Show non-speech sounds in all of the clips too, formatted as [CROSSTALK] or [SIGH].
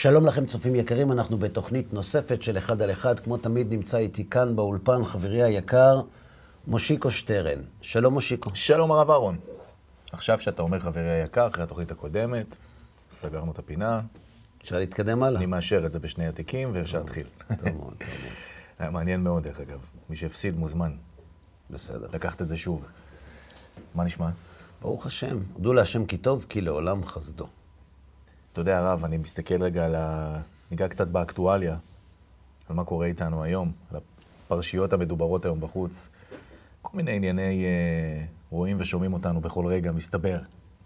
שלום לכם, צופים יקרים, אנחנו בתוכנית נוספת של אחד על אחד. כמו תמיד נמצא איתי כאן באולפן חברי היקר, מושיקו שטרן. שלום מושיקו. שלום הרב אהרון. עכשיו שאתה אומר חברי היקר, אחרי התוכנית הקודמת, סגרנו את הפינה. אפשר להתקדם הלאה? אני מאשר את זה בשני התיקים ואפשר להתחיל. טוב מאוד, טוב [LAUGHS] מאוד. מעניין מאוד, דרך אגב. מי שהפסיד מוזמן בסדר. לקחת את זה שוב. מה נשמע? ברוך השם, הודו להשם כי טוב, כי לעולם חסדו. אתה יודע, הרב, אני מסתכל רגע על ה... ניגע קצת באקטואליה, על מה קורה איתנו היום, על הפרשיות המדוברות היום בחוץ. כל מיני ענייני אה, רואים ושומעים אותנו בכל רגע, מסתבר.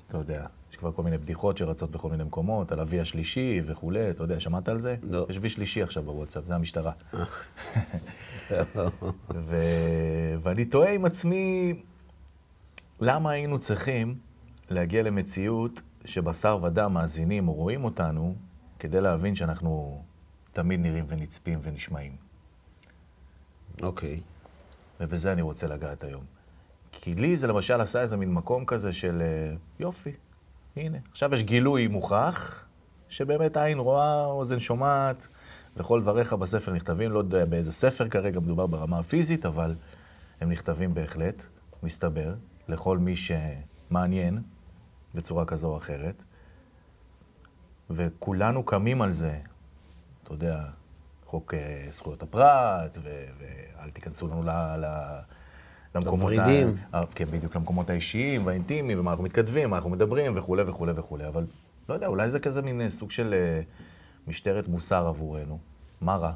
אתה יודע, יש כבר כל מיני בדיחות שרצות בכל מיני מקומות, על אבי השלישי וכולי, אתה יודע, שמעת על זה? לא. יש וי שלישי עכשיו בוואטסאפ, זה המשטרה. [LAUGHS] ו... ואני תוהה עם עצמי, למה היינו צריכים להגיע למציאות שבשר ודם מאזינים או רואים אותנו, כדי להבין שאנחנו תמיד נראים ונצפים ונשמעים. אוקיי. ובזה אני רוצה לגעת היום. כי לי זה למשל עשה איזה מין מקום כזה של אה, יופי, הנה. עכשיו יש גילוי מוכח, שבאמת עין רואה, אוזן שומעת, וכל דבריך בספר נכתבים, לא יודע באיזה ספר כרגע מדובר ברמה הפיזית, אבל הם נכתבים בהחלט, מסתבר, לכל מי שמעניין בצורה כזו או אחרת. וכולנו קמים על זה, אתה יודע, חוק אה, זכויות הפרט, ו- ואל תיכנסו לנו ל... ל- למקומות לוורידים. ה... כן, בדיוק, למקומות האישיים והאינטימיים, ומה אנחנו מתכתבים, מה אנחנו מדברים, וכולי וכולי וכולי. אבל לא יודע, אולי זה כזה מין אה, סוג של אה, משטרת מוסר עבורנו. מה רע?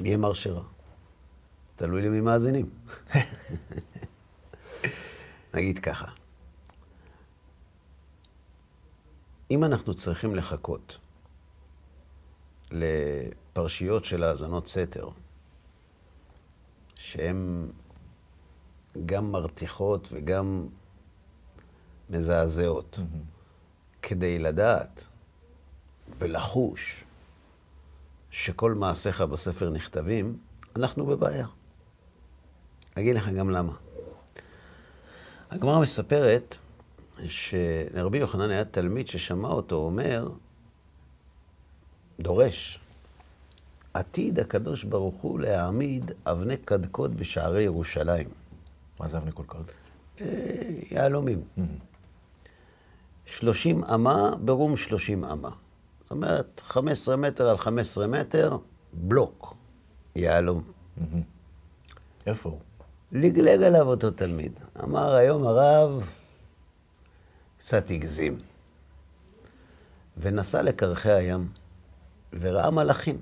מי אמר שרע? תלוי למי מאזינים. [LAUGHS] נגיד ככה, אם אנחנו צריכים לחכות לפרשיות של האזנות סתר, שהן גם מרתיחות וגם מזעזעות, כדי לדעת ולחוש שכל מעשיך בספר נכתבים, אנחנו בבעיה. אגיד לך גם למה. הגמרא מספרת שלרבי יוחנן היה תלמיד ששמע אותו אומר, דורש, עתיד הקדוש ברוך הוא להעמיד אבני קדקוד בשערי ירושלים. מה זה אבני קולקוד? אה, יהלומים. שלושים אמה ברום שלושים אמה. זאת אומרת, 15 מטר על 15 מטר, בלוק, יהלום. איפה הוא? לגלג עליו אותו תלמיד. אמר היום הרב, קצת הגזים. ונסע לקרחי הים, וראה מלאכים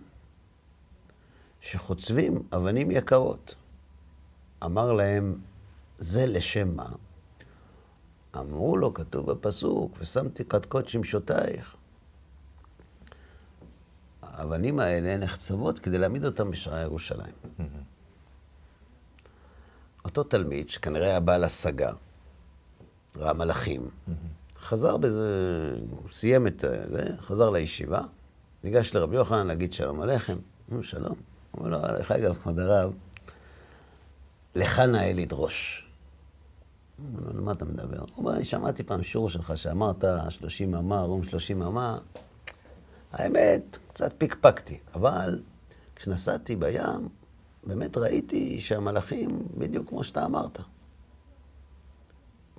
שחוצבים אבנים יקרות. אמר להם, זה לשם מה? אמרו לו, כתוב בפסוק, ושמתי קדקוד שמשותייך. האבנים האלה נחצבות כדי להעמיד אותם בשערי ירושלים. אותו תלמיד, שכנראה היה בעל השגה, ראה מלאכים, חזר בזה, סיים את זה, חזר לישיבה, ניגש לרבי יוחנן להגיד שלום עליכם, אמרו שלום. אומר לו, דרך אגב, כבוד הרב, לך נאה לדרוש. אומר לו, על מה אתה מדבר? הוא אומר, אני שמעתי פעם שיעור שלך שאמרת 30 אמה, רום 30 אמה. האמת, קצת פיקפקתי, אבל כשנסעתי בים, באמת ראיתי שהמלאכים בדיוק כמו שאתה אמרת.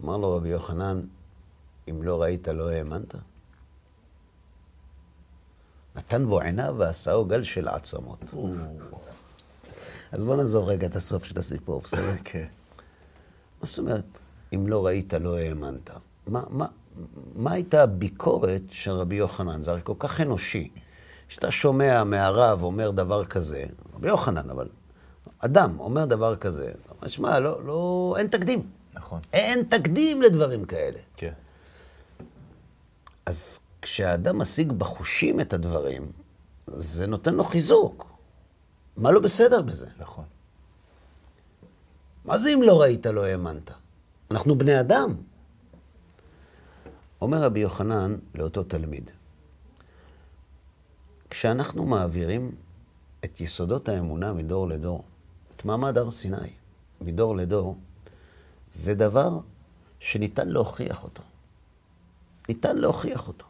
אמר לו רבי יוחנן, אם לא ראית, לא האמנת? נתן בו עיניו ועשהו גל של עצמות. אז בוא נעזוב רגע את הסוף של הסיפור, בסדר? [LAUGHS] כן. מה זאת אומרת, אם לא ראית, לא האמנת? מה, מה, מה הייתה הביקורת של רבי יוחנן? זה הרי כל כך אנושי. כשאתה שומע מהרב אומר דבר כזה, רבי יוחנן, אבל אדם אומר דבר כזה, אתה אומר, שמע, לא, לא, אין תקדים. נכון. אין תקדים לדברים כאלה. כן. אז כשהאדם משיג בחושים את הדברים, זה נותן לו חיזוק. מה לא בסדר בזה? נכון. מה זה אם לא ראית, לא האמנת? אנחנו בני אדם. אומר רבי יוחנן לאותו תלמיד, כשאנחנו מעבירים את יסודות האמונה מדור לדור, את מעמד הר סיני, מדור לדור, זה דבר שניתן להוכיח אותו. ניתן להוכיח אותו.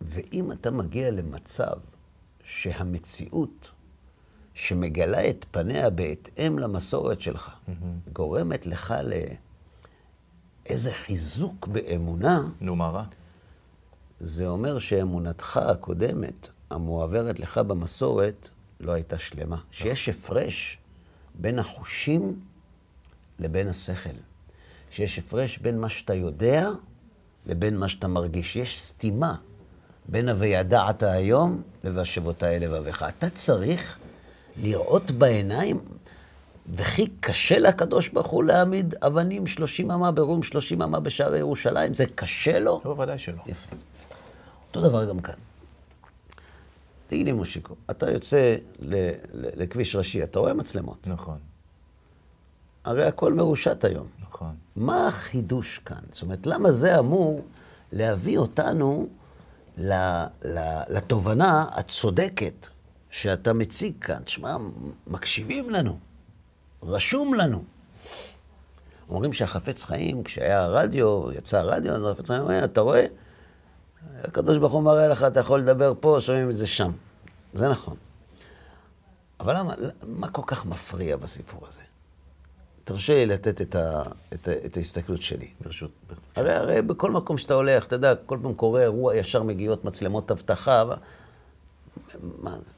ואם אתה מגיע למצב שהמציאות שמגלה את פניה בהתאם למסורת שלך, גורמת לך לאיזה חיזוק באמונה, נו, מה רע? זה אומר שאמונתך הקודמת, המועברת לך במסורת, לא הייתה שלמה. שיש הפרש בין החושים לבין השכל. שיש הפרש בין מה שאתה יודע לבין מה שאתה מרגיש. יש סתימה בין ה"וידעת היום" ל"והשבותה אל לבביך". אתה צריך לראות בעיניים, וכי קשה לקדוש ברוך הוא להעמיד אבנים שלושים אמה ברום שלושים אמה בשערי ירושלים? זה קשה לו? לא, ודאי שלא. יפה. אותו דבר גם כאן. תגיד לי, מושיקו, אתה יוצא לכביש ראשי, אתה רואה מצלמות. נכון, הרי הכל מרושת היום. נכון. מה החידוש כאן? זאת אומרת, למה זה אמור להביא אותנו ל, ל, לתובנה הצודקת שאתה מציג כאן? תשמע, מקשיבים לנו, רשום לנו. אומרים שהחפץ חיים, כשהיה הרדיו, יצא הרדיו, אז החפץ חיים אומר, אתה רואה? הקדוש ברוך הוא מראה לך, אתה יכול לדבר פה, שומעים את זה שם. זה נכון. אבל למה, מה כל כך מפריע בסיפור הזה? תרשה לי לתת את, ה, את, ה, את ההסתכלות שלי. ברשות... הרי, הרי בכל מקום שאתה הולך, אתה יודע, כל פעם קורה אירוע, ישר מגיעות מצלמות אבטחה. ו... מה זה?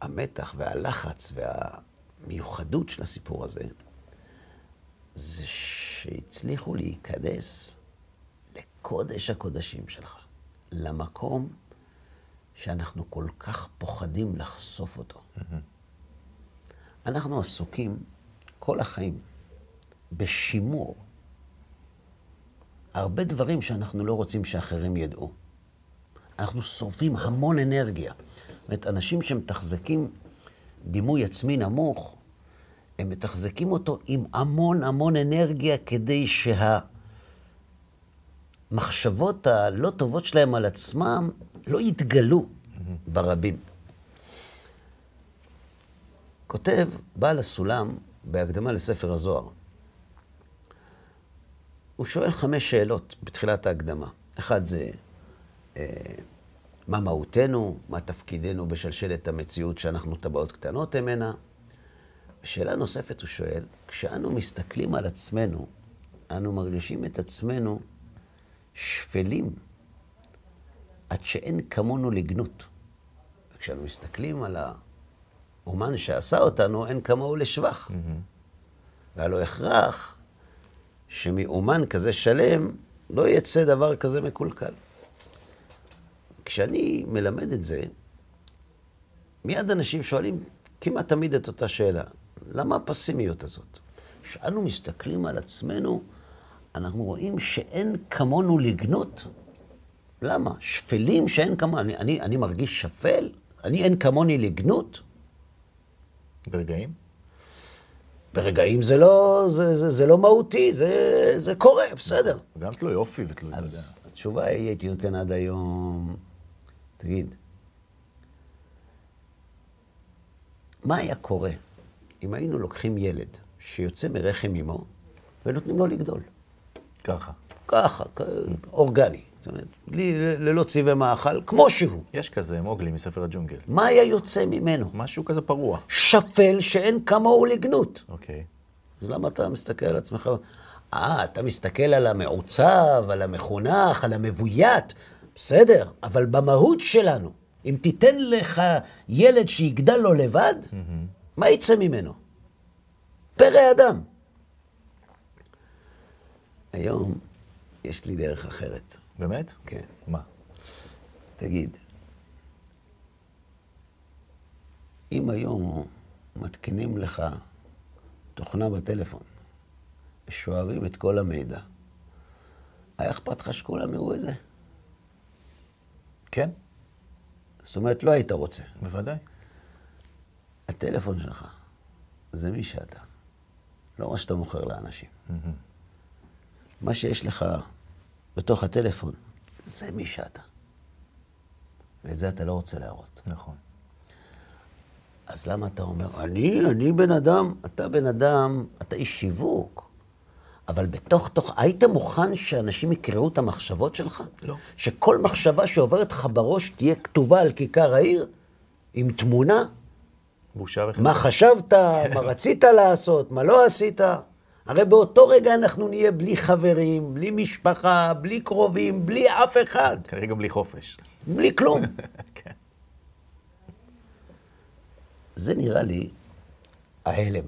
המתח והלחץ והמיוחדות של הסיפור הזה, זה שהצליחו להיכנס לקודש הקודשים שלך, למקום שאנחנו כל כך פוחדים לחשוף אותו. אנחנו עסוקים כל החיים בשימור הרבה דברים שאנחנו לא רוצים שאחרים ידעו. אנחנו שורפים המון אנרגיה. זאת אומרת, אנשים שמתחזקים דימוי עצמי נמוך, הם מתחזקים אותו עם המון המון אנרגיה כדי שהמחשבות הלא טובות שלהם על עצמם לא יתגלו ברבים. כותב בעל הסולם בהקדמה לספר הזוהר. הוא שואל חמש שאלות בתחילת ההקדמה. אחד זה, אה, מה מהותנו, מה תפקידנו בשלשלת המציאות שאנחנו טבעות קטנות ממנה. שאלה נוספת הוא שואל, כשאנו מסתכלים על עצמנו, אנו מרגישים את עצמנו שפלים, עד שאין כמונו לגנות. וכשאנו מסתכלים על האומן שעשה אותנו, אין כמוהו לשבח. והיה לו הכרח שמאומן כזה שלם לא יצא דבר כזה מקולקל. כשאני מלמד את זה, מיד אנשים שואלים כמעט תמיד את אותה שאלה, למה הפסימיות הזאת? כשאנו מסתכלים על עצמנו, אנחנו רואים שאין כמונו לגנות. למה? שפלים שאין כמונו. אני, אני, אני מרגיש שפל? אני אין כמוני לגנות? ברגעים? ברגעים זה לא, זה, זה, זה לא מהותי, זה, זה קורה, בסדר. גם תלוי אופי ותלוי, אתה יודע. אז התשובה היא, הייתי נותן עד היום, תגיד, מה היה קורה אם היינו לוקחים ילד שיוצא מרחם אמו ונותנים לו לגדול? ככה. ככה, אורגני. זאת אומרת, בלי, ללא צבעי מאכל, כמו שהוא. יש כזה, מוגלי מספר הג'ונגל. מה היה יוצא ממנו? משהו כזה פרוע. שפל שאין כמוהו לגנות. אוקיי. אז למה אתה מסתכל על עצמך? אה, אתה מסתכל על המעוצב, על המחונך, על המבוית, בסדר, אבל במהות שלנו, אם תיתן לך ילד שיגדל לו לבד, מה יצא ממנו? פרא אדם. היום יש לי דרך אחרת. באמת? כן. מה? תגיד, אם היום מתקינים לך תוכנה בטלפון, שואבים את כל המידע, היה אכפת לך שכולם יראו את זה? כן, זאת אומרת, לא היית רוצה. בוודאי. הטלפון שלך זה מי שאתה, לא מה שאתה מוכר לאנשים. מה שיש לך בתוך הטלפון זה מי שאתה. ואת זה אתה לא רוצה להראות. נכון. אז למה אתה אומר, אני, אני בן אדם, אתה בן אדם, אתה איש שיווק, אבל בתוך תוך, היית מוכן שאנשים יקראו את המחשבות שלך? לא. שכל מחשבה שעוברת לך בראש תהיה כתובה על כיכר העיר, עם תמונה? בושה וחרפה. מה חשבת, מה רצית לעשות, מה לא עשית? הרי באותו רגע אנחנו נהיה בלי חברים, בלי משפחה, בלי קרובים, בלי אף אחד, כנראה גם בלי חופש. בלי כלום. [LAUGHS] כן. זה נראה לי ההלם.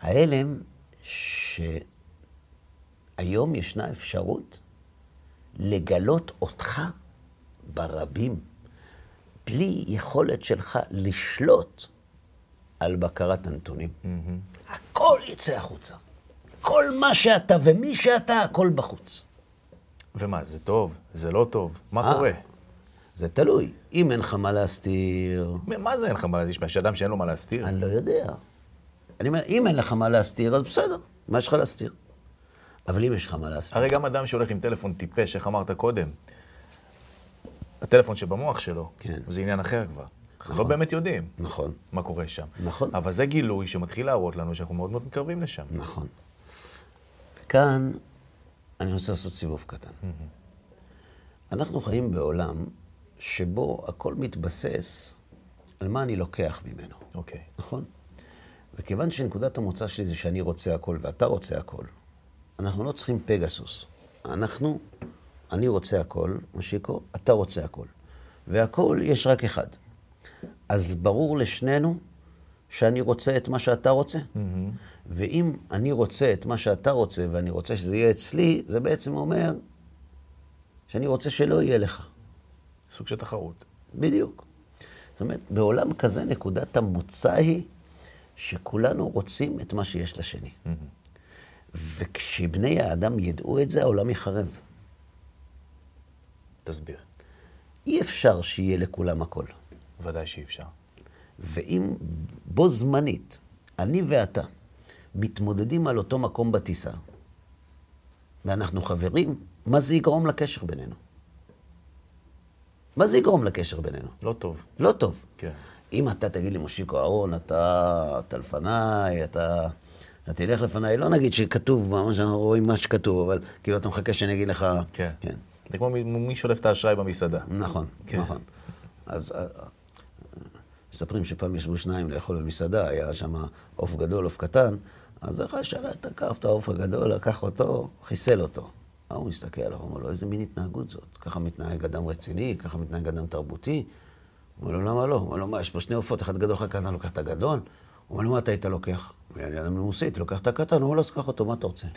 ההלם שהיום ישנה אפשרות לגלות אותך ברבים, בלי יכולת שלך לשלוט על בקרת הנתונים. הכל יצא החוצה. כל מה שאתה ומי שאתה, הכל בחוץ. ומה, זה טוב? זה לא טוב? מה אה. קורה? זה תלוי. אם אין לך מה להסתיר, מה זה אין לך מה להסתיר? יש אדם שאין לו מה להסתיר? אני לא יודע. אני אומר, אם אין לך מה להסתיר, אז בסדר, מה יש לך להסתיר? אבל אם יש לך מה להסתיר, הרי גם אדם שהולך עם טלפון טיפש, איך אמרת קודם, הטלפון שבמוח שלו, כן. זה עניין אחר כבר. אנחנו לא באמת יודעים נכון, מה קורה שם. נכון. אבל זה גילוי שמתחיל להראות לנו שאנחנו מאוד מאוד מתקרבים לשם. נכון. כאן אני רוצה לעשות סיבוב קטן. אנחנו חיים בעולם שבו הכל מתבסס על מה אני לוקח ממנו, אוקיי. נכון? וכיוון שנקודת המוצא שלי זה שאני רוצה הכל ואתה רוצה הכל, אנחנו לא צריכים פגסוס. אנחנו, אני רוצה הכל, מושיקו, אתה רוצה הכל. והכל יש רק אחד. אז ברור לשנינו שאני רוצה את מה שאתה רוצה. ואם אני רוצה את מה שאתה רוצה ואני רוצה שזה יהיה אצלי, זה בעצם אומר שאני רוצה שלא יהיה לך. סוג של תחרות. בדיוק. זאת אומרת, בעולם כזה נקודת המוצא היא שכולנו רוצים את מה שיש לשני. וכשבני האדם ידעו את זה, העולם יחרב. תסביר. אי אפשר שיהיה לכולם הכל. ודאי שאי אפשר. ואם בו זמנית, אני ואתה מתמודדים על אותו מקום בטיסה, ואנחנו חברים, מה זה יגרום לקשר בינינו? מה זה יגרום לקשר בינינו? לא טוב. לא טוב. כן. אם אתה תגיד לי, מושיקו אהרון, אתה, אתה לפניי, אתה, אתה תלך לפניי, לא נגיד שכתוב ממש, אנחנו רואים מה שכתוב, אבל כאילו אתה מחכה שאני אגיד לך... כן. כן. זה כמו מי- שולף את האשראי במסעדה. נכון, כן. נכון. אז אה, מספרים שפעם ישבו שניים לאכול במסעדה, היה שם עוף גדול, עוף קטן, אז אחד שאלה, תקף את העוף הגדול, לקח אותו, חיסל אותו. ההוא מסתכל עליו, אומר לו, איזה מין התנהגות זאת? ככה מתנהג אדם רציני, ככה מתנהג אדם תרבותי? אומר לו, למה לא? אומר לו, מה, יש פה שני עופות, אחד גדול, אחד קטן, לוקח את הגדול? אומר לו, מה אתה היית לוקח? אומר, אני אדם מנוסה, הייתי לוקח את הקטן, הוא אומר לו, אז קח אותו, מה אתה רוצה? [LAUGHS]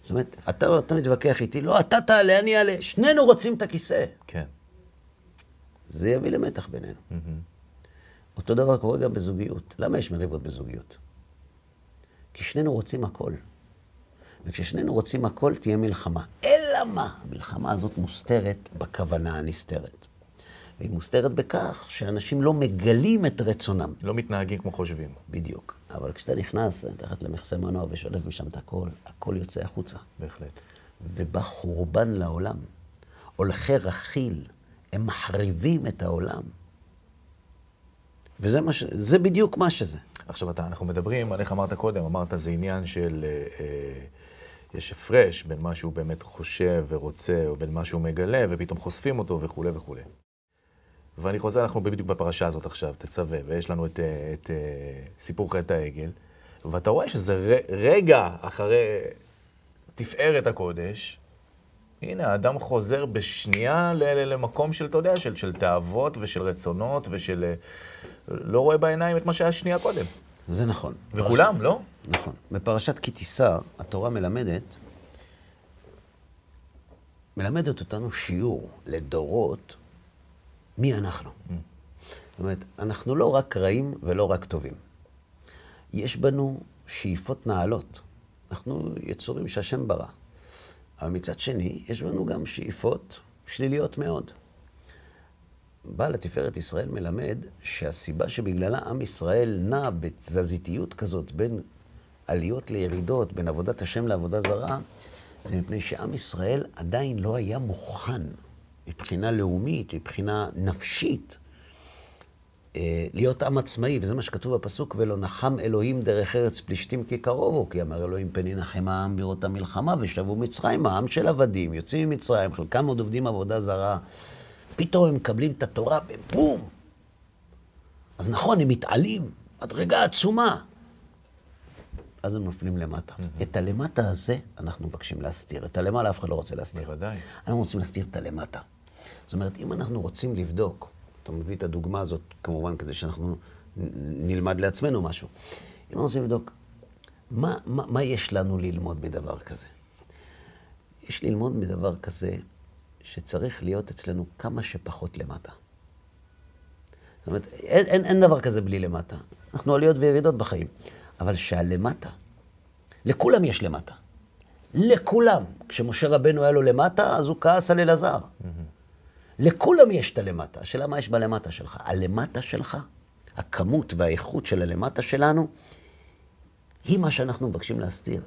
זאת אומרת, אתה, אתה מתווכח איתי, לא, אתה תעלה, אני אעלה, שנינו רוצים את הכיסא. כן. זה יביא למתח בינינו. אותו דבר קורה גם בזוגיות. למה יש מריבות בזוגיות? כי שנינו רוצים הכל. וכששנינו רוצים הכל, תהיה מלחמה. אלא מה? המלחמה הזאת מוסתרת בכוונה הנסתרת. והיא מוסתרת בכך שאנשים לא מגלים את רצונם. לא מתנהגים כמו חושבים. בדיוק. אבל כשאתה נכנס תחת למכסה מנוע ושולף משם את הכל, הכל יוצא החוצה. בהחלט. ובא חורבן לעולם. הולכי רכיל, הם מחריבים את העולם. וזה מה ש... זה בדיוק מה שזה. עכשיו אתה, אנחנו מדברים על איך אמרת קודם, אמרת זה עניין של, אה, אה, יש הפרש בין מה שהוא באמת חושב ורוצה, או בין מה שהוא מגלה, ופתאום חושפים אותו וכולי וכולי. ואני חוזר, אנחנו בדיוק בפרשה הזאת עכשיו, תצווה, ויש לנו את, אה, את, אה, סיפור חטא העגל, ואתה רואה שזה ר, רגע אחרי תפארת הקודש, הנה, האדם חוזר בשנייה למקום של, אתה יודע, של, של תאוות ושל רצונות ושל... אה, לא רואה בעיניים את מה שהיה שנייה קודם. זה נכון. וכולם, לא? נכון. בפרשת כי תישא, התורה מלמדת, מלמדת אותנו שיעור לדורות מי אנחנו. זאת אומרת, אנחנו לא רק רעים ולא רק טובים. יש בנו שאיפות נעלות. אנחנו יצורים שהשם ברא. אבל מצד שני, יש בנו גם שאיפות שליליות מאוד. בעל התפארת ישראל מלמד שהסיבה שבגללה עם ישראל נע בתזזיתיות כזאת בין עליות לירידות, בין עבודת השם לעבודה זרה, זה מפני שעם ישראל עדיין לא היה מוכן מבחינה לאומית, מבחינה נפשית, להיות עם עצמאי, וזה מה שכתוב בפסוק, ולא נחם אלוהים דרך ארץ פלישתים כי קרובו, כי אמר אלוהים פן ינחם העם בראות המלחמה, ושבו מצרים, העם של עבדים, יוצאים ממצרים, חלקם עוד עובדים עבודה זרה, פתאום הם מקבלים את התורה בבום. אז נכון, הם מתעלים, מדרגה עצומה. אז הם נופלים למטה. Mm-hmm. את הלמטה הזה אנחנו מבקשים להסתיר. את הלמעלה אף אחד לא רוצה להסתיר. בוודאי. אנחנו רוצים להסתיר את הלמטה. זאת אומרת, אם אנחנו רוצים לבדוק, אתה מביא את הדוגמה הזאת, כמובן, כדי שאנחנו נלמד לעצמנו משהו. אם אנחנו רוצים לבדוק, מה, מה, מה יש לנו ללמוד בדבר כזה? יש ללמוד בדבר כזה שצריך להיות אצלנו כמה שפחות למטה. זאת אומרת, אין, אין, אין דבר כזה בלי למטה. אנחנו עליות וירידות בחיים. אבל שהלמטה, לכולם יש למטה. לכולם. כשמשה רבנו היה לו למטה, אז הוא כעס על אלעזר. Mm-hmm. לכולם יש את הלמטה. השאלה מה יש בלמטה שלך. הלמטה שלך, הכמות והאיכות של הלמטה שלנו, היא מה שאנחנו מבקשים להסתיר.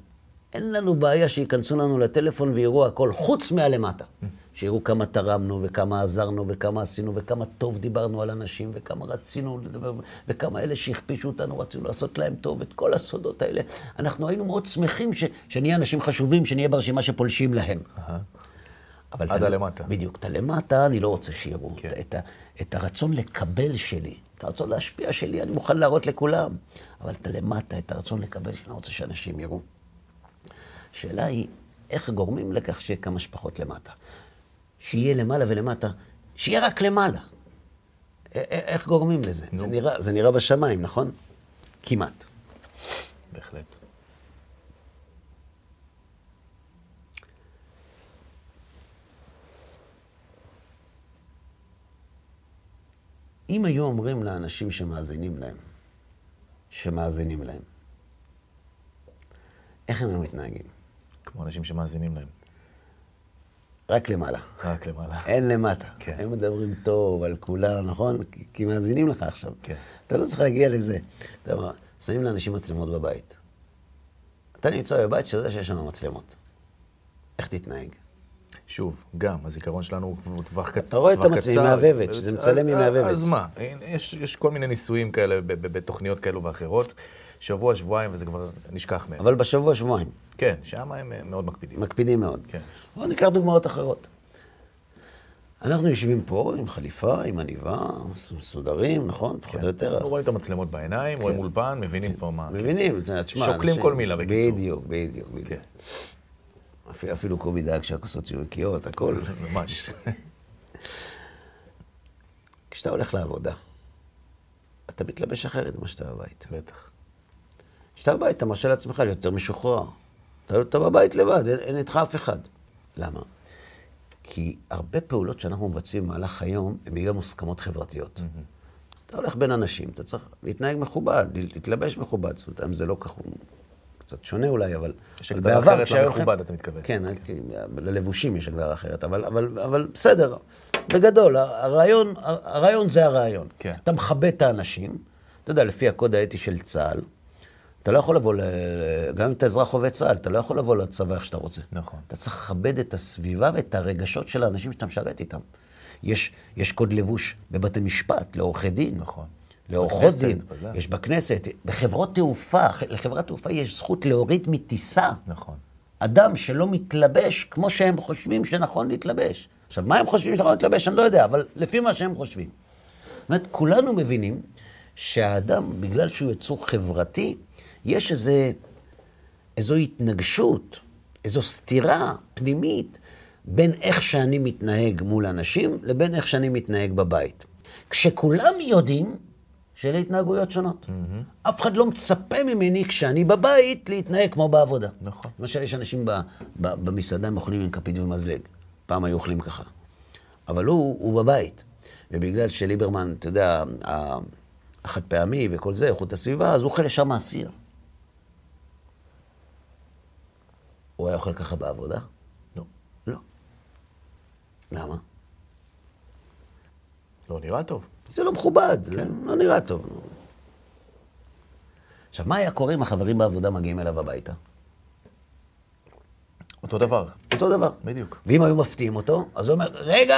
אין לנו בעיה שייכנסו לנו לטלפון ויראו הכל, חוץ מהלמטה. שיראו כמה תרמנו, וכמה עזרנו, וכמה עשינו, וכמה טוב דיברנו על אנשים, וכמה רצינו לדבר, וכמה אלה שהכפישו אותנו, רצינו לעשות להם טוב, את כל הסודות האלה. אנחנו היינו מאוד שמחים ש... שנהיה אנשים חשובים, שנהיה ברשימה שפולשים להם. אבל עד הלמטה. בדיוק. את הלמטה אני לא רוצה שיראו. כן. את, את, את הרצון לקבל שלי, את הרצון להשפיע שלי, אני מוכן להראות לכולם. אבל את הלמטה, את הרצון לקבל שלי, אני לא רוצה שאנשים יראו. השאלה היא, איך גורמים לכך שיהיה כמה שפחות למטה? שיהיה למעלה ולמטה, שיהיה רק למעלה. איך גורמים לזה? זה נראה, זה נראה בשמיים, נכון? כמעט. בהחלט. אם היו אומרים לאנשים שמאזינים להם, שמאזינים להם, איך הם היו מתנהגים? כמו אנשים שמאזינים להם. רק למעלה. רק למעלה. [LAUGHS] אין למטה. כן. הם מדברים טוב על כולם, נכון? כי מאזינים לך עכשיו. כן. אתה לא צריך להגיע לזה. אתה אומר, שמים לאנשים מצלמות בבית. אתה נמצא בבית שזה שיש לנו מצלמות. איך תתנהג? שוב, גם, הזיכרון שלנו הוא טווח קצר. אתה רואה את המצלמה, מהבהבת, שזה מצלם עם מהבהבת. אז מה, יש, יש כל מיני ניסויים כאלה בתוכניות כאלו ואחרות. שבוע, שבועיים, וזה כבר נשכח מהם. אבל בשבוע, שבועיים. כן, שם הם מאוד מקפידים. מקפידים מאוד. כן. בואו ניקח דוגמאות אחרות. אנחנו יושבים פה עם חליפה, עם עניבה, מסודרים, נכון? פחות או יותר. אנחנו רואים את המצלמות בעיניים, רואים כן. אולפן, מבינים פה מה. מבינים, תשמע. שוקלים כל מילה, בקיצור. בדיוק, בדיוק, בדיוק. כן. אפילו קובי דאג שהכוסות יהיו נקיות, הכל. ממש. כשאתה הולך לעבודה, אתה מתלבש אחרת ממה שאתה בבית. בטח. כשאתה בבית, אתה מרשה לעצמך להיות יותר משוחרר. אתה, אתה בבית לבד, אין, אין איתך אף אחד. למה? כי הרבה פעולות שאנחנו מבצעים במהלך היום, הן בגלל מוסכמות חברתיות. Mm-hmm. אתה הולך בין אנשים, אתה צריך להתנהג מכובד, להתלבש מכובד. זאת אומרת, זה לא כך, קצת שונה אולי, אבל... יש הגדרה אחרת למכובד, אתה מתכוון. כן, ללבושים יש הגדרה אחרת, אבל, אבל, אבל בסדר. בגדול, הרעיון, הרעיון זה הרעיון. כן. אתה מכבד את האנשים, אתה יודע, לפי הקוד האתי של צה"ל, אתה לא יכול לבוא, ל... גם אם אתה אזרח עובד צה"ל, אתה לא יכול לבוא לצבא איך שאתה רוצה. נכון. אתה צריך לכבד את הסביבה ואת הרגשות של האנשים שאתה משרת איתם. יש, יש קוד לבוש בבתי משפט, לעורכי דין. נכון. לעורכות דין, בזה. יש בכנסת, בחברות תעופה, לחברת תעופה יש זכות להוריד מטיסה. נכון. אדם שלא מתלבש כמו שהם חושבים שנכון להתלבש. עכשיו, מה הם חושבים שנכון להתלבש, אני לא יודע, אבל לפי מה שהם חושבים. זאת אומרת, כולנו מבינים שהאדם, בגלל שהוא יצור חברתי, יש איזה, איזו התנגשות, איזו סתירה פנימית בין איך שאני מתנהג מול אנשים לבין איך שאני מתנהג בבית. כשכולם יודעים שאלה התנהגויות שונות. Mm-hmm. אף אחד לא מצפה ממני כשאני בבית להתנהג כמו בעבודה. נכון. למשל, יש אנשים ב, ב, במסעדה, הם אוכלים עם כפית ומזלג. פעם היו אוכלים ככה. אבל הוא, הוא בבית. ובגלל שליברמן, אתה יודע, החד פעמי וכל זה, איכות הסביבה, אז הוא אוכל ישר מהסיר. הוא היה אוכל ככה בעבודה? לא. לא. למה? לא נראה טוב. זה לא מכובד, כן. זה לא נראה טוב. עכשיו, מה היה קורה אם החברים בעבודה מגיעים אליו הביתה? אותו דבר. אותו דבר. בדיוק. ואם היו מפתיעים אותו, אז הוא אומר, רגע,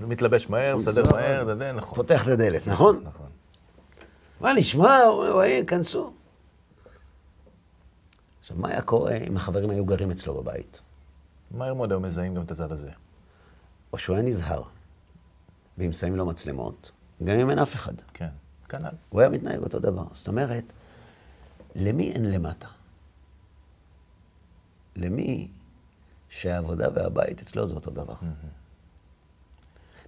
מתלבש מהר, מסדר מהר, זה די נכון. פותח את הדלת, נכון? נכון. מה נשמע? וואי, כנסו. עכשיו, מה היה קורה אם החברים היו גרים אצלו בבית? מהר מאוד היו מזהים גם את הצד הזה. או שהוא היה נזהר, ואם שמים לו מצלמות, גם אם אין אף אחד. כן, כנ"ל. הוא היה מתנהג אותו דבר. זאת אומרת, למי אין למטה? למי שהעבודה והבית אצלו זה אותו דבר.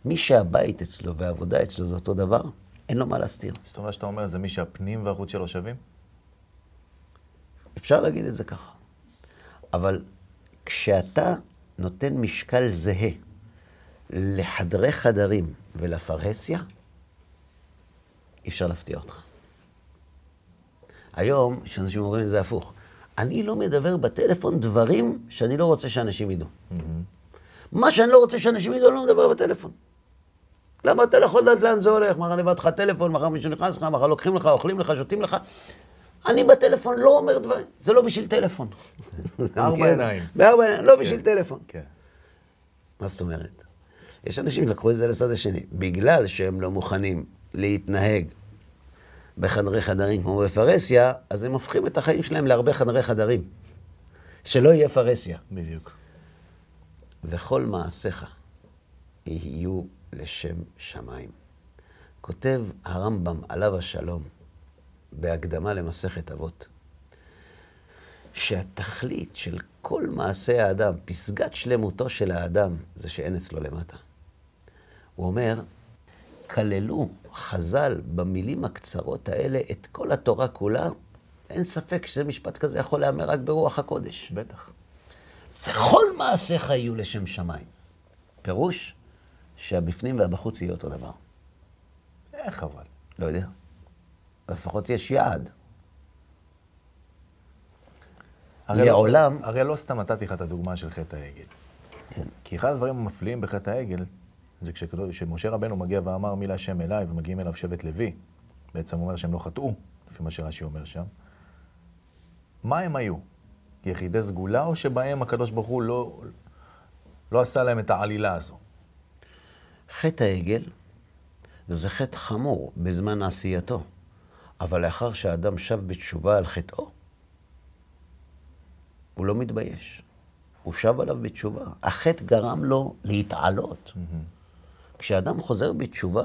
מי שהבית אצלו והעבודה אצלו זה אותו דבר, אין לו מה להסתיר. זאת אומרת שאתה אומר, זה מי שהפנים והחוץ שלו שווים? אפשר להגיד את זה ככה. אבל כשאתה נותן משקל זהה לחדרי חדרים ולפרהסיה, אי אפשר להפתיע אותך. היום, כשאנשים אומרים את זה הפוך, אני לא מדבר בטלפון דברים שאני לא רוצה שאנשים ידעו. מה שאני לא רוצה שאנשים ידעו, אני לא מדבר בטלפון. למה אתה לא יכול לדעת לאן זה הולך? מחר נבד לך טלפון, מחר מישהו נכנס לך, מחר לוקחים לך, אוכלים לך, שותים לך. אני בטלפון לא אומר דברים, זה לא בשביל טלפון. [LAUGHS] ארבע כן? עיניים. בארבע עיניים, לא בשביל טלפון. כן. מה זאת אומרת? יש אנשים שלקחו את זה לצד השני. בגלל שהם לא מוכנים להתנהג בחדרי חדרים כמו בפרהסיה, אז הם הופכים את החיים שלהם להרבה חדרי חדרים. שלא יהיה פרהסיה. בדיוק. וכל מעשיך יהיו לשם שמיים. כותב הרמב"ם עליו השלום בהקדמה למסכת אבות, שהתכלית של כל מעשה האדם, פסגת שלמותו של האדם, זה שאין אצלו למטה. הוא אומר, כללו חז"ל במילים הקצרות האלה את כל התורה כולה, אין ספק שזה משפט כזה יכול להיאמר רק ברוח הקודש. בטח. וכל מעשיך יהיו לשם שמיים. פירוש שהבפנים והבחוץ יהיו אותו דבר. איך אבל? לא יודע. לפחות יש יעד. הרי לעולם- לא, הרי לא סתם נתתי לך את הדוגמה של חטא העגל. כן. כי אחד הדברים המפליאים בחטא העגל, זה כשמשה רבנו מגיע ואמר מי להשם אליי, ומגיעים אליו שבט לוי, בעצם אומר שהם לא חטאו, לפי מה שרש"י אומר שם. מה הם היו? יחידי סגולה, או שבהם הקדוש ברוך הוא לא, לא עשה להם את העלילה הזו? חטא העגל זה חטא חמור בזמן עשייתו, אבל לאחר שהאדם שב בתשובה על חטאו, הוא לא מתבייש. הוא שב עליו בתשובה. החטא גרם לו להתעלות. כשאדם חוזר בתשובה,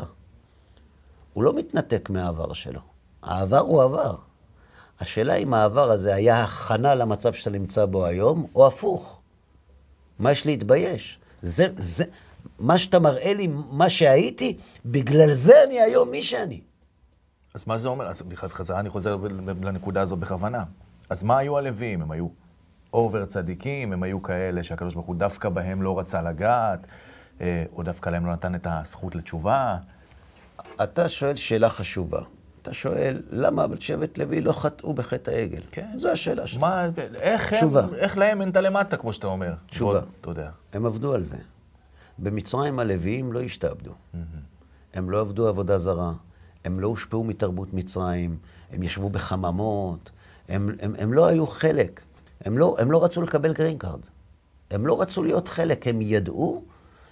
הוא לא מתנתק מהעבר שלו. העבר הוא עבר. השאלה אם העבר הזה היה הכנה למצב שאתה נמצא בו היום, או הפוך. מה יש להתבייש? זה, זה, מה שאתה מראה לי, מה שהייתי, בגלל זה אני היום מי שאני. אז מה זה אומר? אז חזרה אני חוזר לנקודה הזו בכוונה. אז מה היו הלוויים? הם היו אובר צדיקים, הם היו כאלה שהקדוש ברוך הוא דווקא בהם לא רצה לגעת, או דווקא להם לא נתן את הזכות לתשובה. אתה שואל שאלה חשובה. אתה שואל, למה שבט לוי לא חטאו בחטא העגל? כן. זו השאלה שלך. מה, איך הם, תשובה. איך להם אין את הלמטה, כמו שאתה אומר? תשובה. ועוד, אתה יודע. הם עבדו על זה. במצרים הלוויים לא השתעבדו. הם לא עבדו עבודה זרה, הם לא הושפעו מתרבות מצרים, הם ישבו בחממות, הם, הם, הם לא היו חלק, הם לא, הם לא רצו לקבל green card. הם לא רצו להיות חלק, הם ידעו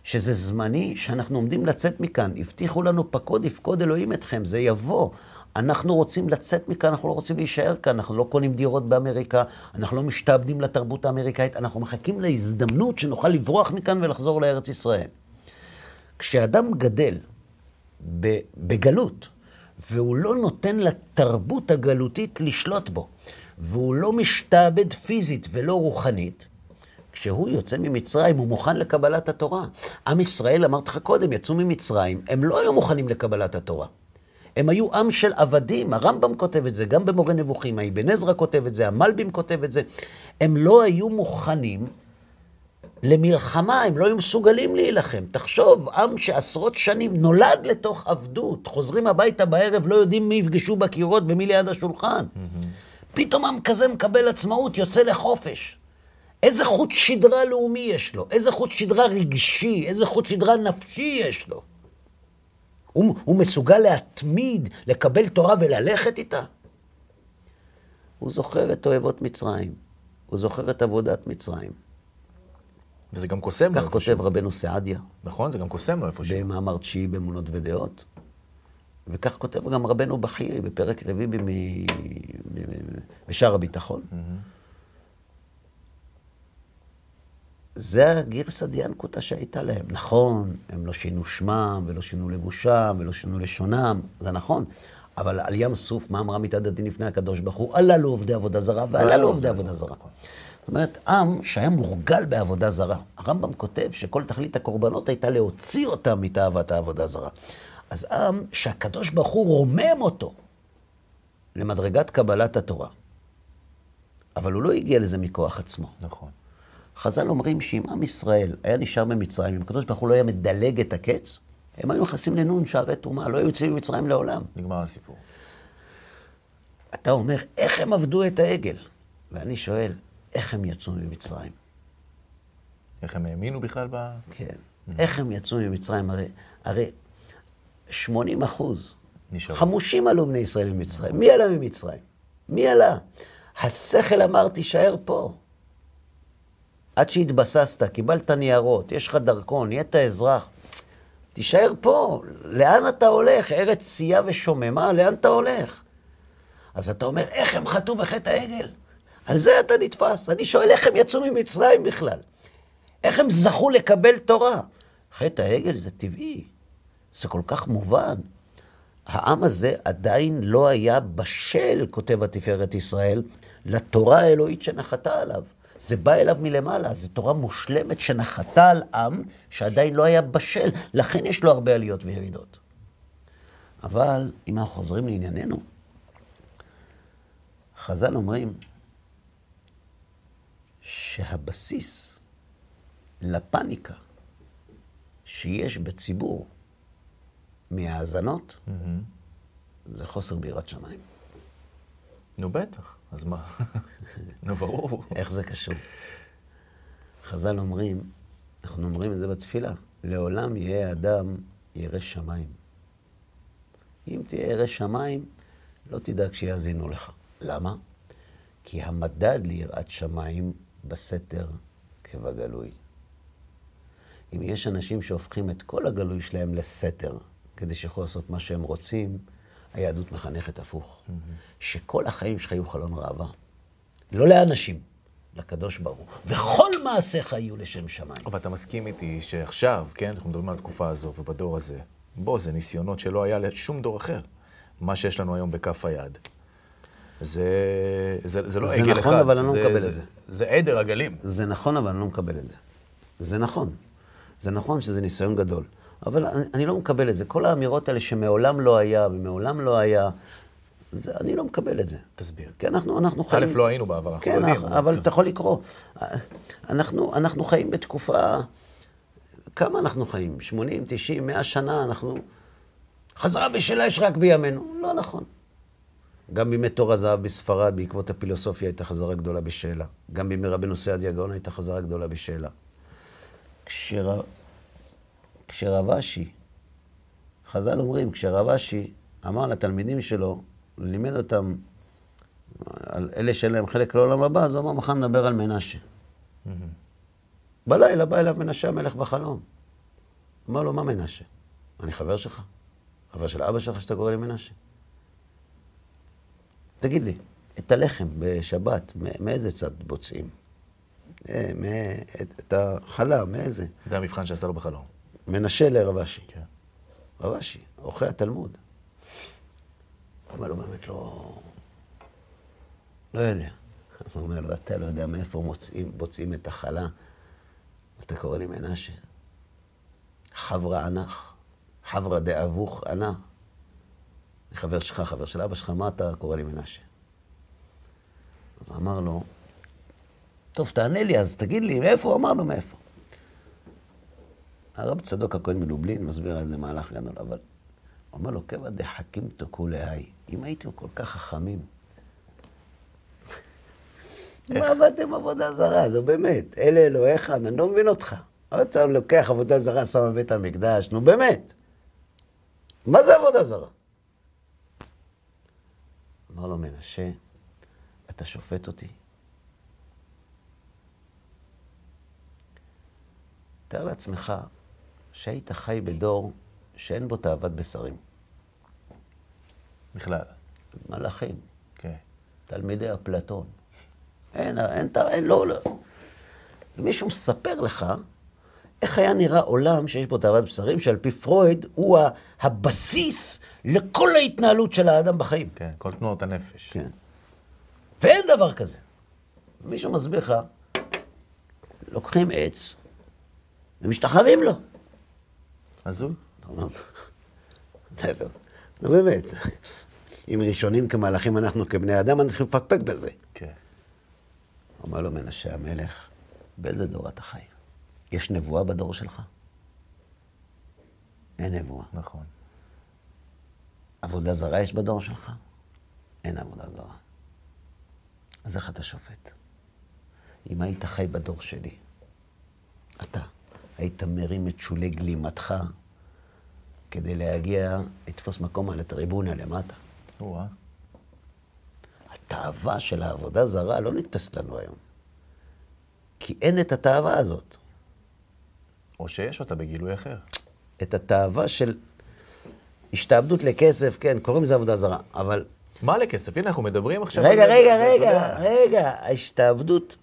שזה זמני, שאנחנו עומדים לצאת מכאן. הבטיחו לנו, פקוד יפקוד אלוהים אתכם, זה יבוא. אנחנו רוצים לצאת מכאן, אנחנו לא רוצים להישאר כאן, אנחנו לא קונים דירות באמריקה, אנחנו לא משתעבדים לתרבות האמריקאית, אנחנו מחכים להזדמנות שנוכל לברוח מכאן ולחזור לארץ ישראל. כשאדם גדל בגלות, והוא לא נותן לתרבות הגלותית לשלוט בו, והוא לא משתעבד פיזית ולא רוחנית, כשהוא יוצא ממצרים, הוא מוכן לקבלת התורה. עם ישראל, אמרתי לך קודם, יצאו ממצרים, הם לא היו מוכנים לקבלת התורה. הם היו עם של עבדים, הרמב"ם כותב את זה, גם במורה נבוכים, האבן עזרא כותב את זה, המלבים כותב את זה. הם לא היו מוכנים למלחמה, הם לא היו מסוגלים להילחם. תחשוב, עם שעשרות שנים נולד לתוך עבדות, חוזרים הביתה בערב, לא יודעים מי יפגשו בקירות ומי ליד השולחן. פתאום עם כזה מקבל עצמאות, יוצא לחופש. איזה חוט שדרה לאומי יש לו? איזה חוט שדרה רגשי? איזה חוט שדרה נפשי יש לו? הוא, הוא מסוגל להתמיד, לקבל תורה וללכת איתה? הוא זוכר את אוהבות מצרים, הוא זוכר את עבודת מצרים. וזה גם קוסם לו כך כותב איפשהו. רבנו סעדיה, נכון, זה גם קוסם לו איפשהו. במאמר תשיעי באמונות ודעות. וכך כותב גם רבנו בחיי בפרק רביעי בשער הביטחון. זה הגרסא דיאנקותא שהייתה להם. נכון, הם לא שינו שמם, ולא שינו לבושם, ולא שינו לשונם, זה נכון. אבל על ים סוף, מה אמרה מיתת הדין לפני הקדוש ברוך הוא? הללו עובדי עבודה זרה, והללו עובדי עבודה זרה. זאת אומרת, עם שהיה מורגל בעבודה זרה. הרמב"ם כותב שכל תכלית הקורבנות הייתה להוציא אותם מתאוות העבודה זרה. אז עם שהקדוש ברוך הוא רומם אותו למדרגת קבלת התורה. אבל הוא לא הגיע לזה מכוח עצמו. נכון. חז"ל אומרים שאם עם ישראל היה נשאר במצרים, אם הקדוש ברוך הוא לא היה מדלג את הקץ, הם היו נכנסים לנון שערי טומאה, לא היו יוצאים ממצרים לעולם. נגמר הסיפור. אתה אומר, איך הם עבדו את העגל? ואני שואל, איך הם יצאו ממצרים? איך הם האמינו בכלל ב... כן. איך הם יצאו ממצרים? הרי, הרי 80 אחוז, נשארו. חמושים עלו בני ישראל ממצרים. מי עלה ממצרים? מי עלה? השכל אמר, תישאר פה. עד שהתבססת, קיבלת ניירות, יש לך דרכון, נהיית אזרח. תישאר פה. לאן אתה הולך? ארץ צייה ושוממה, לאן אתה הולך? אז אתה אומר, איך הם חטאו בחטא העגל? על זה אתה נתפס. אני שואל, איך הם יצאו ממצרים בכלל? איך הם זכו לקבל תורה? חטא העגל זה טבעי, זה כל כך מובן. העם הזה עדיין לא היה בשל, כותב התפארת ישראל, לתורה האלוהית שנחתה עליו. זה בא אליו מלמעלה, זו תורה מושלמת שנחתה על עם שעדיין לא היה בשל, לכן יש לו הרבה עליות וירידות. אבל אם אנחנו חוזרים לענייננו, חז"ל אומרים שהבסיס לפניקה שיש בציבור מהאזנות זה חוסר ביראת שמיים. נו בטח, אז מה? [LAUGHS] נו ברור. איך זה קשור? חז"ל אומרים, אנחנו אומרים את זה בתפילה, לעולם יהיה אדם ירא שמיים. אם תהיה ירא שמיים, לא תדאג שיאזינו לך. למה? כי המדד ליראת שמיים בסתר כבגלוי. אם יש אנשים שהופכים את כל הגלוי שלהם לסתר, כדי שיוכלו לעשות מה שהם רוצים, היהדות מחנכת הפוך. שכל החיים שלך יהיו חלון ראווה. לא לאנשים, לקדוש ברוך הוא. וכל מעשיך יהיו לשם שמיים. אבל אתה מסכים איתי שעכשיו, כן, אנחנו מדברים על התקופה הזו ובדור הזה, בוא, זה ניסיונות שלא היה לשום דור אחר. מה שיש לנו היום בכף היד. זה, זה, זה לא זה עגל אחד. נכון, אבל אני לא מקבל זה, את זה. זה עדר עגלים. זה נכון, אבל אני לא מקבל את זה. זה נכון. זה נכון שזה ניסיון גדול. אבל אני, אני לא מקבל את זה. כל האמירות האלה שמעולם לא היה ומעולם לא היה, זה, אני לא מקבל את זה. תסביר. כי אנחנו, אנחנו א', חיים... לא היינו בעבר, אנחנו כן, יודעים. אבל, אבל אתה יכול לקרוא. אנחנו, אנחנו חיים בתקופה... כמה אנחנו חיים? 80, 90, 100 שנה, אנחנו... חזרה בשלה יש רק בימינו. לא נכון. גם בימי תור הזהב בספרד, בעקבות הפילוסופיה, הייתה חזרה גדולה בשאלה. גם בימי רבנו סעדיה גאון הייתה חזרה גדולה בשאלה. כשר... כשרב אשי, חז"ל אומרים, כשרב אשי אמר לתלמידים שלו, לימד אותם על אלה שאין להם חלק לעולם הבא, אז הוא אמר, מחר נדבר על מנשה. בלילה בא אליו מנשה המלך בחלום. אמר לו, מה מנשה? אני חבר שלך? חבר של אבא שלך שאתה קורא לי מנשה? תגיד לי, את הלחם בשבת, מאיזה צד בוצעים? אה, את החלה, מאיזה? זה המבחן שעשה לו בחלום. מנשה לרב אשי. כן. רב אשי, עורכי התלמוד. אומר לו, באמת לא... לא יודע. אז הוא אומר לו, אתה לא יודע מאיפה מוצאים, בוצעים את החלה. אתה קורא לי מנשה. חברה ענך, חברה דאבוך ענה. אני חבר שלך, חבר של אבא שלך, מה אתה קורא לי מנשה? אז אמר לו, טוב, תענה לי, אז תגיד לי, מאיפה? הוא אמר לו, מאיפה. הרב צדוק הכהן מלובלין מסביר על זה מהלך גדול, אבל הוא אומר לו, כיוון דחכים תוכו להי, אם הייתם כל כך חכמים, מה עבדתם עבודה זרה? נו באמת, אלה אלוהיך, אני לא מבין אותך. אתה לוקח עבודה זרה, שם בבית המקדש, נו באמת. מה זה עבודה זרה? אמר לו מנשה, אתה שופט אותי? תאר לעצמך שהיית חי בדור שאין בו תאוות בשרים. בכלל. מלאכים, כן. תלמידי אפלטון. אין, אין, אין, לא, לא. מישהו מספר לך איך היה נראה עולם שיש בו תאוות בשרים, שעל פי פרויד הוא הבסיס לכל ההתנהלות של האדם בחיים. כן, כל תנועות הנפש. כן. ואין דבר כזה. מישהו מסביר לך, לוקחים עץ ומשתחווים לו. הזוי. נו באמת, אם ראשונים כמלאכים אנחנו כבני אדם, אנחנו צריכים לפקפק בזה. כן. אומר לו מנשה המלך, באיזה דור אתה חי? יש נבואה בדור שלך? אין נבואה. נכון. עבודה זרה יש בדור שלך? אין עבודה זרה. אז איך אתה שופט? אם היית חי בדור שלי, אתה היית מרים את שולי גלימתך כדי להגיע, לתפוס מקום על הטריבונה למטה. או-אה. התאווה של העבודה זרה לא נתפסת לנו היום. כי אין את התאווה הזאת. או שיש אותה בגילוי אחר. את התאווה של השתעבדות לכסף, כן, קוראים לזה עבודה זרה, אבל... מה לכסף? הנה, אנחנו מדברים עכשיו... רגע, רגע, רגע. רגע, ההשתעבדות...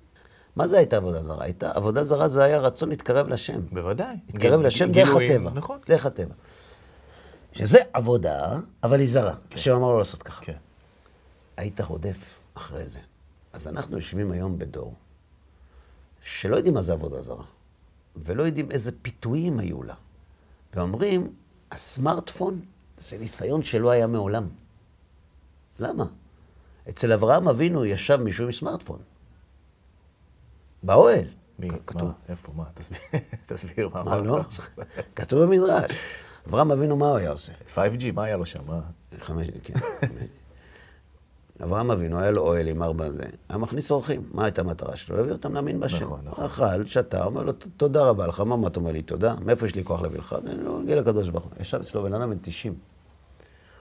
מה זה הייתה עבודה זרה? הייתה, עבודה זרה זה היה רצון להתקרב לשם. בוודאי. להתקרב גיל- לשם דרך הטבע. נכון. דרך הטבע. שזה עבודה, אבל היא זרה. השם אמר לו לעשות ככה. כן. היית רודף אחרי זה. אז אנחנו יושבים היום בדור שלא יודעים מה זה עבודה זרה, ולא יודעים איזה פיתויים היו לה. ואומרים, הסמארטפון זה ניסיון שלא היה מעולם. למה? אצל אברהם אבינו ישב מישהו עם סמארטפון. באוהל. כתוב. איפה? מה? תסביר- [LAUGHS] מה אמרת לא? עכשיו. [LAUGHS] כתוב במדרש. אברהם אבינו, מה הוא היה עושה? 5G, מה היה לו שם? חמש, כן. אברהם אבינו, היה לו אוהל עם ארבע זה, היה מכניס אורחים. מה הייתה המטרה שלו? להביא אותם להאמין בשם. נכון, נכון. אכל, שתה, אומר לו, תודה רבה לך, מה, מה אתה אומר לי תודה? מאיפה יש לי כוח להביא לך? אני לא מגיע לקדוש ברוך הוא. ישב אצלו בן אדם בן 90.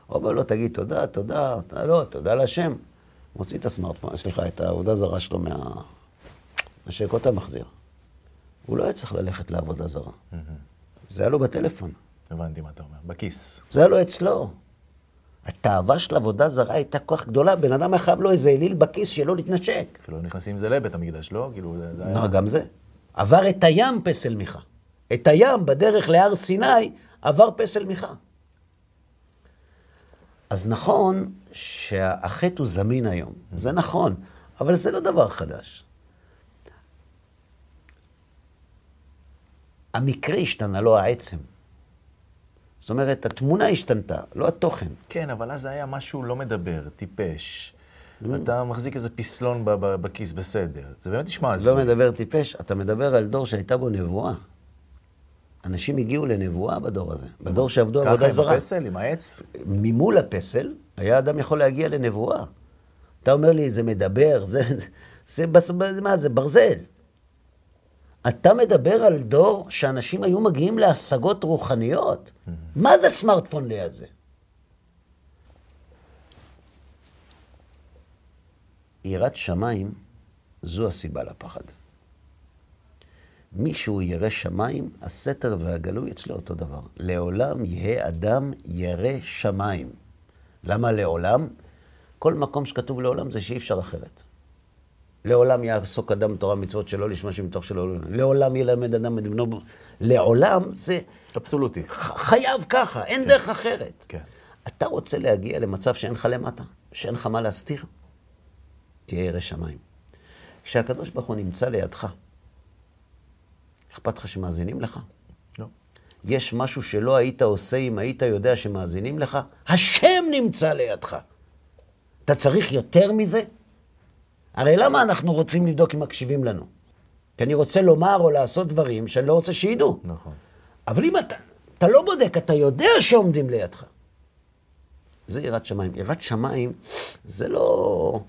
הוא אומר לו, תגיד תודה, תודה, לא, תודה להשם. מוציא את הסמארטפון, סליחה, את העבודה זרה שלו מה... מה שקוטה מחזיר. הוא לא היה צריך ללכת לעבודה זרה. זה היה לו בטלפון. הבנתי מה אתה אומר. בכיס. זה היה לו אצלו. התאווה של עבודה זרה הייתה כוח גדולה, בן אדם היה חייב לו איזה אליל בכיס שלא להתנשק. אפילו לא נכנסים זה לבית המקדש, לא? כאילו, זה זה היה... לא, גם זה. עבר את הים פסל מיכה. את הים בדרך להר סיני עבר פסל מיכה. אז נכון שהחטא הוא זמין היום, זה נכון, אבל זה לא דבר חדש. המקרה השתנה, לא העצם. זאת אומרת, התמונה השתנתה, לא התוכן. כן, אבל אז זה היה משהו לא מדבר, טיפש. אתה מחזיק איזה פסלון ב- ב- בכיס, בסדר. זה באמת נשמע לא הזוי. מדבר טיפש, אתה מדבר על דור שהייתה בו נבואה. אנשים הגיעו לנבואה בדור הזה, בדור שעבדו ככה עבודה עם זרה. הפסל, עם העץ? ממול הפסל, היה אדם יכול להגיע לנבואה. אתה אומר לי, זה מדבר, זה, זה, זה, זה מה זה, ברזל. אתה מדבר על דור שאנשים היו מגיעים להשגות רוחניות. מה זה סמארטפון ליד זה? יראת שמיים, זו הסיבה לפחד. מישהו ירא שמיים, הסתר והגלוי אצלו אותו דבר. לעולם יהא אדם ירא שמיים. למה לעולם? כל מקום שכתוב לעולם זה שאי אפשר אחרת. לעולם יעסוק אדם בתורה ומצוות שלא לשמה שמתוך שלא... לעולם ילמד אדם את בנו... לעולם זה אבסולוטי. חייב ככה, אין דרך אחרת. כן. אתה רוצה להגיע למצב שאין לך למטה, שאין לך מה להסתיר? תהיה ירא שמיים. כשהקדוש ברוך הוא נמצא לידך, אכפת לך שמאזינים לך? לא. יש משהו שלא היית עושה אם היית יודע שמאזינים לך? השם נמצא לידך. אתה צריך יותר מזה? הרי למה אנחנו רוצים לבדוק אם מקשיבים לנו? כי אני רוצה לומר או לעשות דברים שאני לא רוצה שידעו. נכון. אבל אם אתה, אתה לא בודק, אתה יודע שעומדים לידך. זה יראת שמיים. יראת שמיים זה לא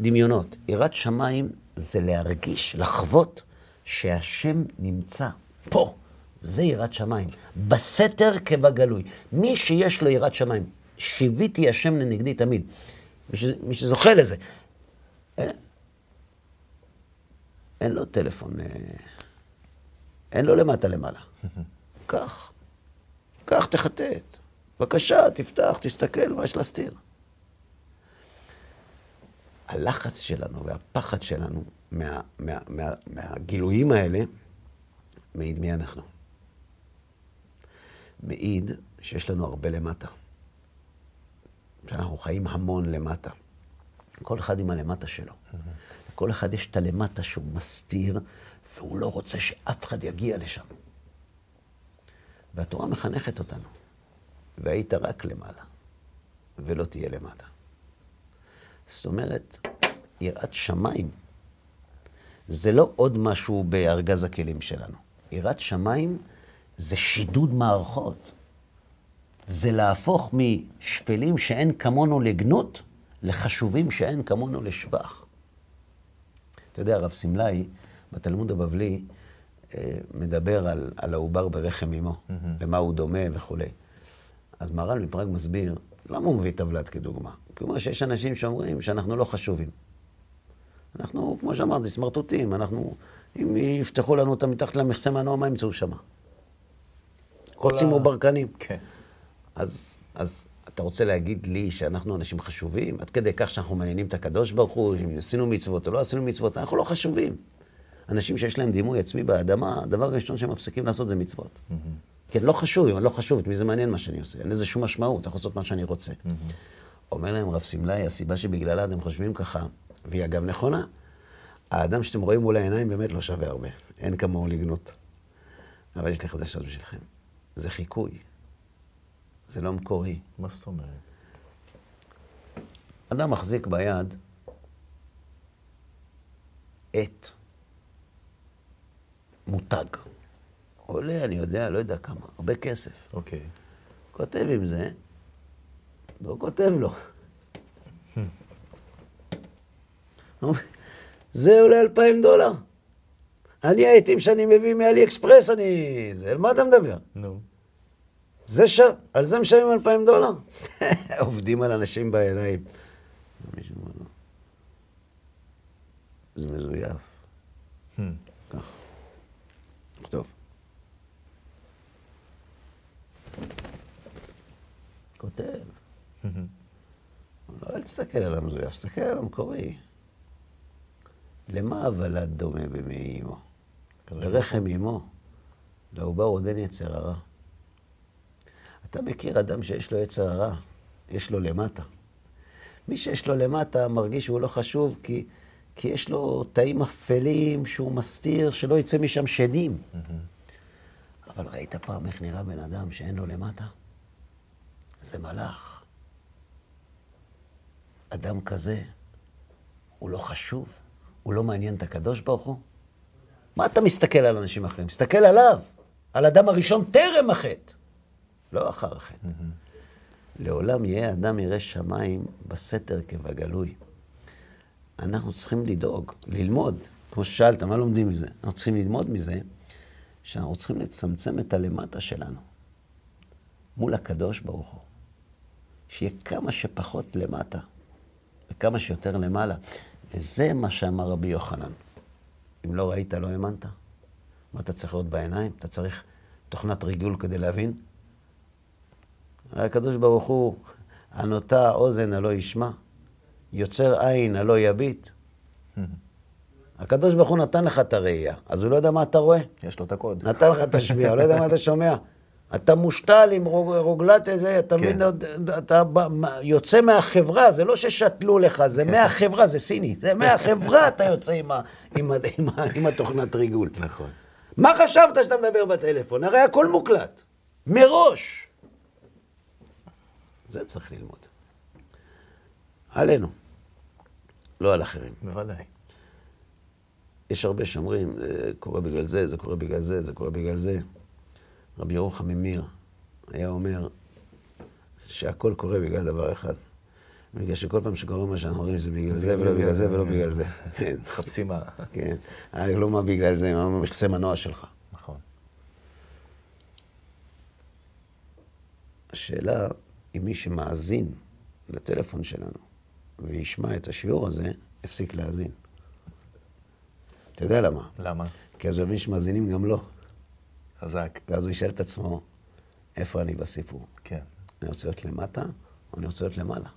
דמיונות. יראת שמיים זה להרגיש, לחוות שהשם נמצא פה. זה יראת שמיים. בסתר כבגלוי. מי שיש לו יראת שמיים, שיוויתי השם לנגדי תמיד. מי, שזוכה לזה. אין, לו טלפון. אה, אין לו למטה למעלה. [LAUGHS] קח, קח, תחטט. בבקשה, תפתח, תסתכל, מה יש להסתיר? הלחץ שלנו והפחד שלנו מה, מה, מה, מהגילויים האלה מעיד מי אנחנו. מעיד שיש לנו הרבה למטה. שאנחנו חיים המון למטה. כל אחד עם הלמטה שלו. לכל אחד יש את הלמטה שהוא מסתיר, והוא לא רוצה שאף אחד יגיע לשם. והתורה מחנכת אותנו. והיית רק למעלה, ולא תהיה למטה. זאת אומרת, יראת שמיים זה לא עוד משהו בארגז הכלים שלנו. יראת שמיים זה שידוד מערכות. זה להפוך משפלים שאין כמונו לגנות, לחשובים שאין כמונו לשבח. אתה יודע, הרב סמלאי, בתלמוד הבבלי, אה, מדבר על, על העובר ברחם אמו, mm-hmm. למה הוא דומה וכולי. אז מהר"ל מפראג מסביר, למה הוא מביא טבלת כדוגמה? כי הוא אומר שיש אנשים שאומרים שאנחנו לא חשובים. אנחנו, כמו שאמרתי, סמרטוטים, אנחנו, אם יפתחו לנו אותם מתחת למכסה מנוע, מה ימצאו שם? קוצים או ברקנים. כן. אז, אז אתה רוצה להגיד לי שאנחנו אנשים חשובים? עד כדי כך שאנחנו מעניינים את הקדוש ברוך הוא, אם עשינו מצוות או לא עשינו מצוות, אנחנו לא חשובים. אנשים שיש להם דימוי עצמי באדמה, הדבר הראשון שהם מפסיקים לעשות זה מצוות. Mm-hmm. כי אני לא חשוב, אם אני לא חשוב, את מי זה מעניין מה שאני עושה? אין לזה שום משמעות, אני יכול לעשות מה שאני רוצה. Mm-hmm. אומר להם רב סמלאי, הסיבה שבגללה אתם חושבים ככה, והיא אגב נכונה, האדם שאתם רואים מול העיניים באמת לא שווה הרבה. אין כמוהו לגנות. אבל יש לי חדשות בשבילכם. זה חיקוי. זה לא מקורי. מה זאת אומרת? אדם מחזיק ביד עט, מותג. עולה, אני יודע, לא יודע כמה, הרבה כסף. אוקיי. כותב עם זה, לא כותב לו. זה עולה אלפיים דולר. אני העטים שאני מביא מאלי אקספרס, אני... זה, על מה אתה מדבר? נו. זה ש... על זה משלמים אלפיים דולר? [LAUGHS] עובדים על אנשים בעיניים. זה מזויף. כך. טוב. כותב. לא, אל תסתכל על המזויף, תסתכל על המקורי. למה הוולד דומה במעי אמו? לרחם אמו. לעובר עוד אין יצר הרע. אתה מכיר אדם שיש לו יצר הרע, יש לו למטה. מי שיש לו למטה מרגיש שהוא לא חשוב כי, כי יש לו תאים אפלים שהוא מסתיר, שלא יצא משם שדים. אבל ראית פעם איך נראה בן אדם שאין לו למטה? זה מלאך. אדם כזה, הוא לא חשוב, הוא לא מעניין את הקדוש ברוך הוא. מה אתה מסתכל על אנשים אחרים? מסתכל עליו, על אדם הראשון טרם החטא. לא אחר החטא. Mm-hmm. לעולם יהיה אדם ירא שמיים בסתר כבגלוי. אנחנו צריכים לדאוג, ללמוד, כמו ששאלת, מה לומדים מזה? אנחנו צריכים ללמוד מזה שאנחנו צריכים לצמצם את הלמטה שלנו מול הקדוש ברוך הוא. שיהיה כמה שפחות למטה וכמה שיותר למעלה. וזה מה שאמר רבי יוחנן. אם לא ראית, לא האמנת. מה אתה צריך לראות בעיניים? אתה צריך תוכנת ריגול כדי להבין? הקדוש ברוך הוא, הנוטה אוזן הלא ישמע, יוצר עין הלא יביט. הקדוש ברוך הוא נתן לך את הראייה, אז הוא לא יודע מה אתה רואה. יש לו את הקוד. נתן לך את השמיעה, הוא לא יודע מה אתה שומע. אתה מושתל עם רוג, רוגלת איזה, אתה כן. מבין, אתה בא- מה- יוצא מהחברה, זה לא ששתלו לך, זה כן. מהחברה, זה סיני, זה מהחברה אתה יוצא עם, ה, עם, ה, עם, ה, עם התוכנת ריגול. נכון. מה חשבת שאתה מדבר בטלפון? הרי הכל מוקלט, מראש. זה צריך ללמוד. עלינו, לא על אחרים. בוודאי. יש הרבה שאומרים, זה קורה בגלל זה, זה קורה בגלל זה, זה קורה בגלל זה. רבי ירוחם ממיר היה אומר שהכל קורה בגלל דבר אחד. בגלל שכל פעם שקורה מה שאנחנו אומרים זה בגלל זה ולא בגלל זה ולא בגלל זה. כן, מחפשים מה. כן. אה, לא מה בגלל זה, מה מכסה מנוע שלך. נכון. השאלה אם מי שמאזין לטלפון שלנו וישמע את השיעור הזה, יפסיק להאזין. אתה יודע למה? למה? כי אז הוא שמאזינים גם לו. חזק. ואז הוא ישאל את עצמו, איפה אני בסיפור? כן. אני רוצה להיות למטה, או אני רוצה להיות למעלה?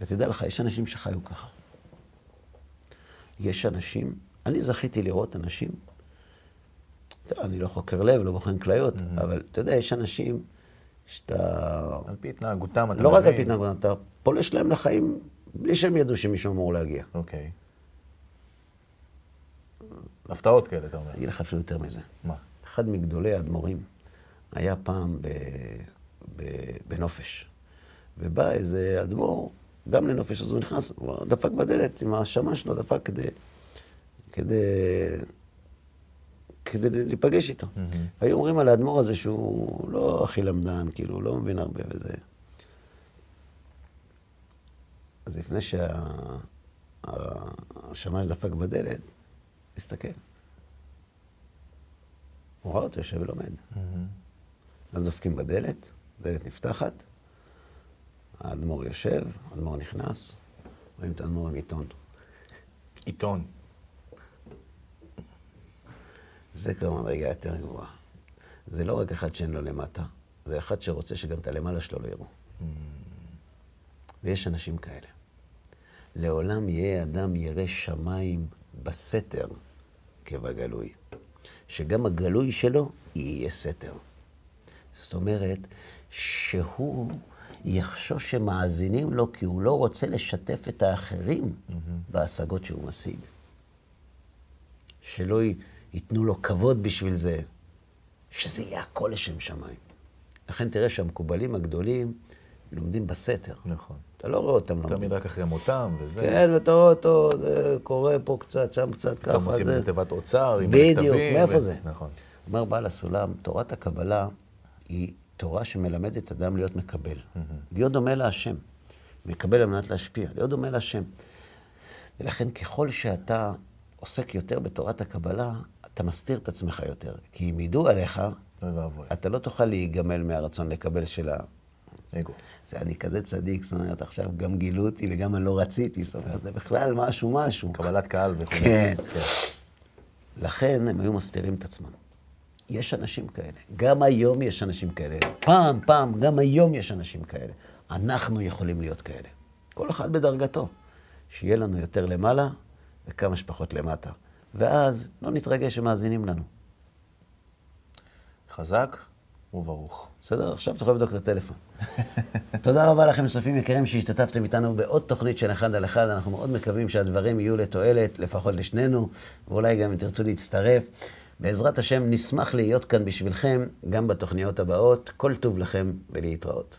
ותדע לך, יש אנשים שחיו ככה. יש אנשים, אני זכיתי לראות אנשים, טוב, אני לא חוקר לב, לא בוחן כליות, Mm-hmm. אבל אתה יודע, יש אנשים שאתה... על פי התנהגותם, אתה לא רק על מבין. פי התנהגותם, אתה פולש להם לחיים בלי שהם ידעו שמישהו אמור להגיע. אוקיי. הפתעות כאלה, אתה אומר. אני אגיד לך אפילו יותר מזה. מה? אחד מגדולי האדמו"רים היה פעם ב, ב, בנופש, ובא איזה אדמו"ר, גם לנופש, אז הוא נכנס, הוא דפק בדלת עם השמש שלו, דפק כדי, כדי, כדי להיפגש איתו. היו אומרים על האדמו"ר הזה שהוא לא הכי למדן, כאילו, לא מבין הרבה וזה. אז לפני שהשמש דפק בדלת, הסתכל. הוא ראה אותו יושב ולומד. אז דופקים בדלת, דלת נפתחת, האדמו"ר יושב, האדמו"ר נכנס, רואים את האדמו"ר עם עיתון. עיתון. זה כבר מדרגה יותר גבוהה. זה לא רק אחד שאין לו למטה, זה אחד שרוצה שגם את הלמעלה שלו לא יראו. ויש אנשים כאלה. לעולם יהיה אדם ירא שמיים בסתר כבגלוי. שגם הגלוי שלו יהיה סתר. זאת אומרת, שהוא יחשוש שמאזינים לו כי הוא לא רוצה לשתף את האחרים בהשגות שהוא משיג. שלא י- ייתנו לו כבוד בשביל זה, שזה יהיה הכל לשם שמיים. לכן תראה שהמקובלים הגדולים לומדים בסתר. נכון. אתה לא רואה אותם לומדים. תמיד רק אחרי מותם, וזה. כן, ואתה רואה אותו, זה קורה פה קצת, שם קצת, ככה. פתאום מוצאים זה- איזה תיבת אוצר עם בדיוק, מכתבים, מאיפה ו- זה? נכון. אומר בעל הסולם, תורת הקבלה היא תורה שמלמדת אדם להיות מקבל. להיות דומה להשם. מקבל על מנת להשפיע, להיות דומה להשם. ולכן ככל שאתה עוסק יותר בתורת הקבלה, אתה מסתיר את עצמך יותר. כי אם ידעו עליך. אתה לא תוכל להיגמל מהרצון לקבל של ה... אגו. זה אני כזה צדיק, זאת אומרת, עכשיו גם גילו אותי וגם אני לא רציתי, זאת אומרת, זה בכלל משהו, משהו. קבלת קהל וכו'. כן. לכן הם היו מסתירים את עצמם. יש אנשים כאלה. גם היום יש אנשים כאלה. פעם, פעם, גם היום יש אנשים כאלה. אנחנו יכולים להיות כאלה. כל אחד בדרגתו. שיהיה לנו יותר למעלה וכמה שפחות למטה. ואז לא נתרגש שמאזינים לנו. חזק וברוך. בסדר? עכשיו תוכל לבדוק את הטלפון. [LAUGHS] תודה רבה לכם, צופים יקרים, שהשתתפתם איתנו בעוד תוכנית של אחד על אחד. אנחנו מאוד מקווים שהדברים יהיו לתועלת, לפחות לשנינו, ואולי גם אם תרצו להצטרף. בעזרת השם, נשמח להיות כאן בשבילכם, גם בתוכניות הבאות. כל טוב לכם ולהתראות.